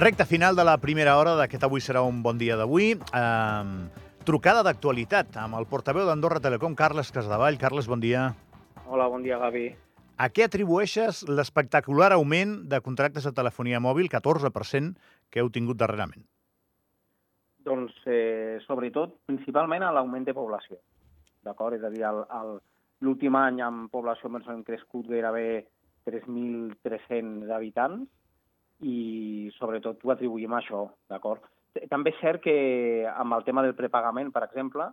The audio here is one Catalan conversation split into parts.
Recte final de la primera hora d'aquest avui serà un bon dia d'avui. Um, trucada d'actualitat amb el portaveu d'Andorra Telecom, Carles Casdavall. Carles, bon dia. Hola, bon dia, Gavi. A què atribueixes l'espectacular augment de contractes de telefonia mòbil, 14%, que heu tingut darrerament? Doncs, eh, sobretot, principalment a l'augment de població. D'acord? És a dir, l'últim any en població ens hem crescut gairebé 3.300 habitants i sobretot ho atribuïm a això, d'acord? També és cert que amb el tema del prepagament, per exemple,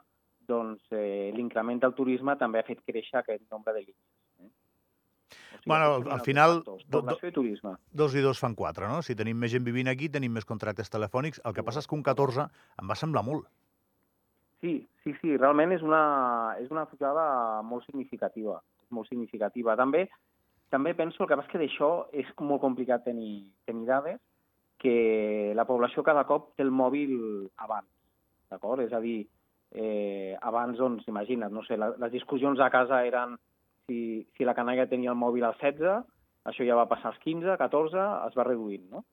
doncs eh, l'increment del turisme també ha fet créixer aquest nombre de línies. Eh? O sigui, bueno, al, al final... Població i turisme. Dos i dos fan quatre, no? Si tenim més gent vivint aquí, tenim més contractes telefònics. El que passa és que un 14 em va semblar molt. Sí, sí, sí, realment és una, és una pujada molt significativa, molt significativa. També també penso, el que passa que d'això és molt complicat tenir, tenir dades, que la població cada cop té el mòbil abans, d'acord? És a dir, eh, abans, doncs, imagina't, no sé, la, les discussions a casa eren si, si la canalla tenia el mòbil al 16, això ja va passar als 15, 14, es va reduint, no?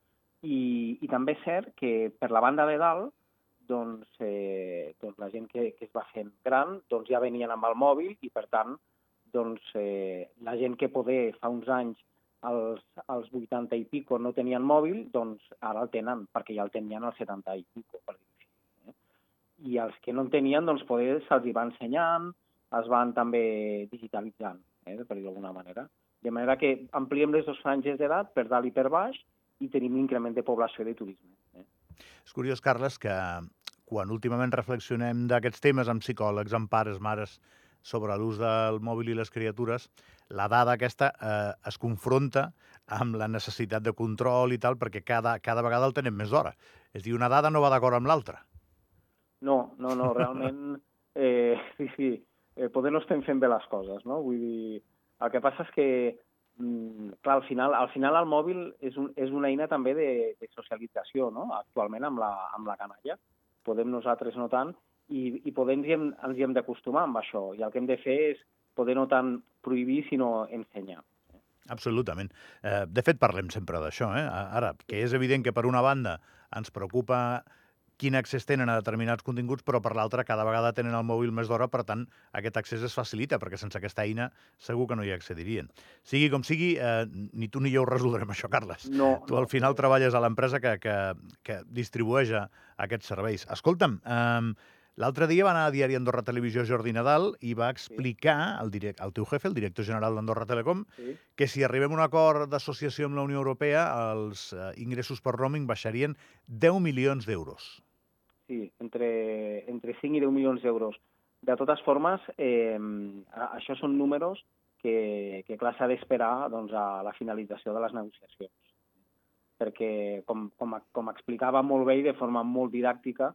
I, i també és cert que per la banda de dalt, doncs, eh, doncs la gent que, que es va fent gran doncs ja venien amb el mòbil i, per tant, doncs, eh, la gent que poder fa uns anys als, als 80 i pico no tenien mòbil, doncs ara el tenen, perquè ja el tenien als 70 i pico, per dir així. Eh? I els que no en tenien, doncs poder se'ls va ensenyant, es van també digitalitzant, eh, per dir d'alguna manera. De manera que ampliem les dues franges d'edat per dalt i per baix i tenim increment de població de turisme. Eh? És curiós, Carles, que quan últimament reflexionem d'aquests temes amb psicòlegs, amb pares, mares, sobre l'ús del mòbil i les criatures, la dada aquesta eh, es confronta amb la necessitat de control i tal, perquè cada, cada vegada el tenem més d'hora. És dir, una dada no va d'acord amb l'altra. No, no, no, realment, eh, sí, sí, eh, poder no estem fent bé les coses, no? Vull dir, el que passa és que, mm, clar, al final, al final el mòbil és, un, és una eina també de, de socialització, no? Actualment amb la, amb la canalla. Podem nosaltres no tant, i, i poder ens hi hem, ens hi hem d'acostumar amb això. I el que hem de fer és poder no tant prohibir, sinó ensenyar. Absolutament. Eh, de fet, parlem sempre d'això. Eh? Ara, que és evident que per una banda ens preocupa quin accés tenen a determinats continguts, però per l'altra cada vegada tenen el mòbil més d'hora, per tant, aquest accés es facilita, perquè sense aquesta eina segur que no hi accedirien. Sigui com sigui, eh, ni tu ni jo ho resoldrem, això, Carles. No. Tu al final treballes a l'empresa que, que, que distribueix aquests serveis. Escolta'm, eh, L'altre dia va anar a Diari Andorra Televisió Jordi Nadal i va explicar al direct, el teu jefe, el director general d'Andorra Telecom, sí. que si arribem a un acord d'associació amb la Unió Europea, els eh, ingressos per roaming baixarien 10 milions d'euros. Sí, entre, entre 5 i 10 milions d'euros. De totes formes, eh, això són números que, que clar, s'ha d'esperar doncs, a la finalització de les negociacions. Perquè, com, com, com explicava molt bé i de forma molt didàctica,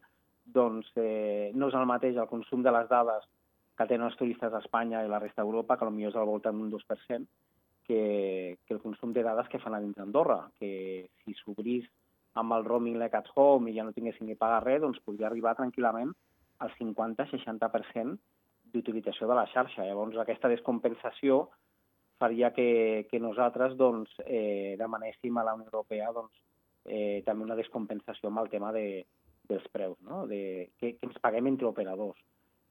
doncs eh, no és el mateix el consum de les dades que tenen els turistes a Espanya i la resta d'Europa, que potser és al voltant d'un 2%, que, que el consum de dades que fan a dins d'Andorra, que si s'obrís amb el roaming like at home i ja no tinguessin que pagar res, doncs podria arribar tranquil·lament al 50-60% d'utilització de la xarxa. Llavors, aquesta descompensació faria que, que nosaltres doncs, eh, demanéssim a la Unió Europea doncs, eh, també una descompensació amb el tema de, dels preus, no? de, que, que ens paguem entre operadors.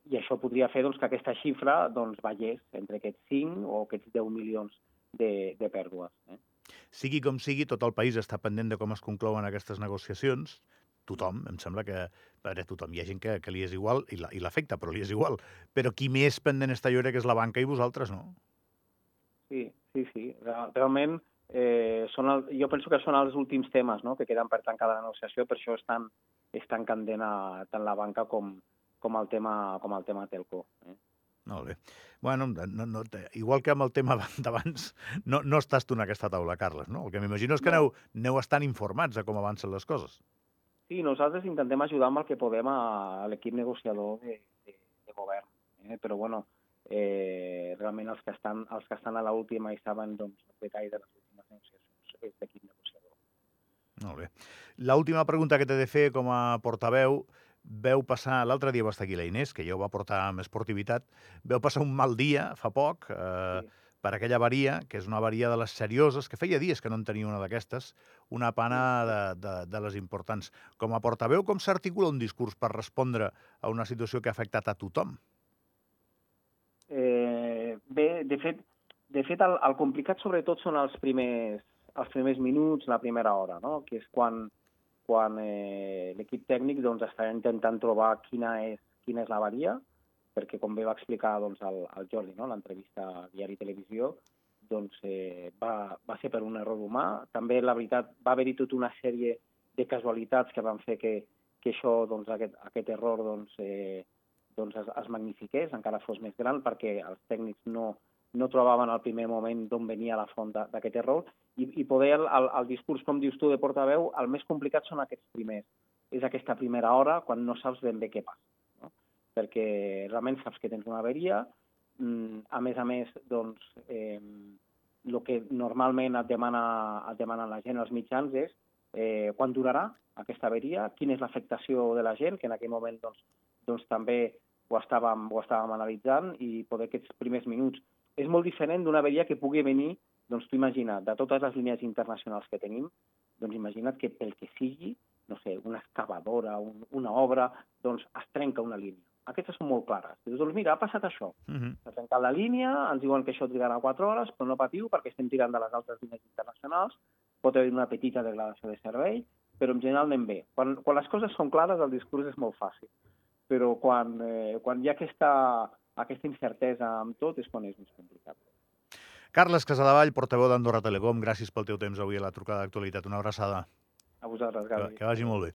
I això podria fer doncs, que aquesta xifra doncs, ballés entre aquests 5 o aquests 10 milions de, de pèrdues. Eh? Sigui com sigui, tot el país està pendent de com es conclouen aquestes negociacions. Tothom, em sembla que... Veure, tothom, hi ha gent que, que li és igual i l'afecta, però li és igual. Però qui més pendent està jo crec que és la banca i vosaltres, no? Sí, sí, sí. Realment, eh, són el, jo penso que són els últims temes no? que queden per tancar la negociació, per això estan, estan candent a, tant la banca com, com, el tema, com el tema telco. Eh? Molt bé. Bueno, no, no, igual que amb el tema d'abans, no, no estàs tu en aquesta taula, Carles, no? El que m'imagino és que aneu, aneu estan informats de com avancen les coses. Sí, nosaltres intentem ajudar amb el que podem a, a l'equip negociador de, de, de govern. Eh? Però, bueno, eh, realment els que estan, els que estan a l'última i saben doncs, el detall de les últimes negociacions és negociador. Molt bé. L'última pregunta que t'he de fer com a portaveu, veu passar, l'altre dia va estar aquí la Inés, que ja ho va portar amb esportivitat, veu passar un mal dia fa poc, eh, sí. per aquella avaria, que és una avaria de les serioses, que feia dies que no en tenia una d'aquestes, una pana de, de, de les importants. Com a portaveu, com s'articula un discurs per respondre a una situació que ha afectat a tothom? Eh, bé, de fet, de fet el, el complicat sobretot són els primers, els primers minuts, la primera hora, no? que és quan, quan eh, l'equip tècnic doncs, està intentant trobar quina és, quina és l'avaria, perquè com bé va explicar doncs, el, el Jordi, no? l'entrevista a Diari Televisió, doncs, eh, va, va ser per un error humà. També, la veritat, va haver-hi tota una sèrie de casualitats que van fer que, que això, doncs, aquest, aquest error doncs, eh, doncs es, es magnifiqués, encara fos més gran, perquè els tècnics no, no trobaven al primer moment d'on venia la font d'aquest error, i, i poder el, el, el discurs, com dius tu, de portaveu, el més complicat són aquests primers. És aquesta primera hora, quan no saps ben bé què passa. No? Perquè realment saps que tens una averia, mm, a més a més, doncs, eh, el que normalment et demana, et demana la gent, els mitjans, és eh, quan durarà aquesta averia, quina és l'afectació de la gent, que en aquell moment doncs, doncs també ho estàvem, ho estàvem analitzant i poder aquests primers minuts és molt diferent d'una averia que pugui venir, doncs tu imagina't, de totes les línies internacionals que tenim, doncs imagina't que pel que sigui, no sé, una excavadora, un, una obra, doncs es trenca una línia. Aquestes són molt clares. Dius, doncs mira, ha passat això. Uh -huh. S'ha trencat la línia, ens diuen que això trigarà 4 hores, però no patiu perquè estem tirant de les altres línies internacionals, pot haver una petita degradació de servei, però en general anem bé. Quan, quan les coses són clares, el discurs és molt fàcil però quan, eh, quan hi ha aquesta, aquesta incertesa amb tot és quan és més complicat. Carles Casadevall, portaveu d'Andorra Telecom, gràcies pel teu temps avui a la trucada d'actualitat. Una abraçada. A vosaltres, Gavi. Que, que vagi molt bé.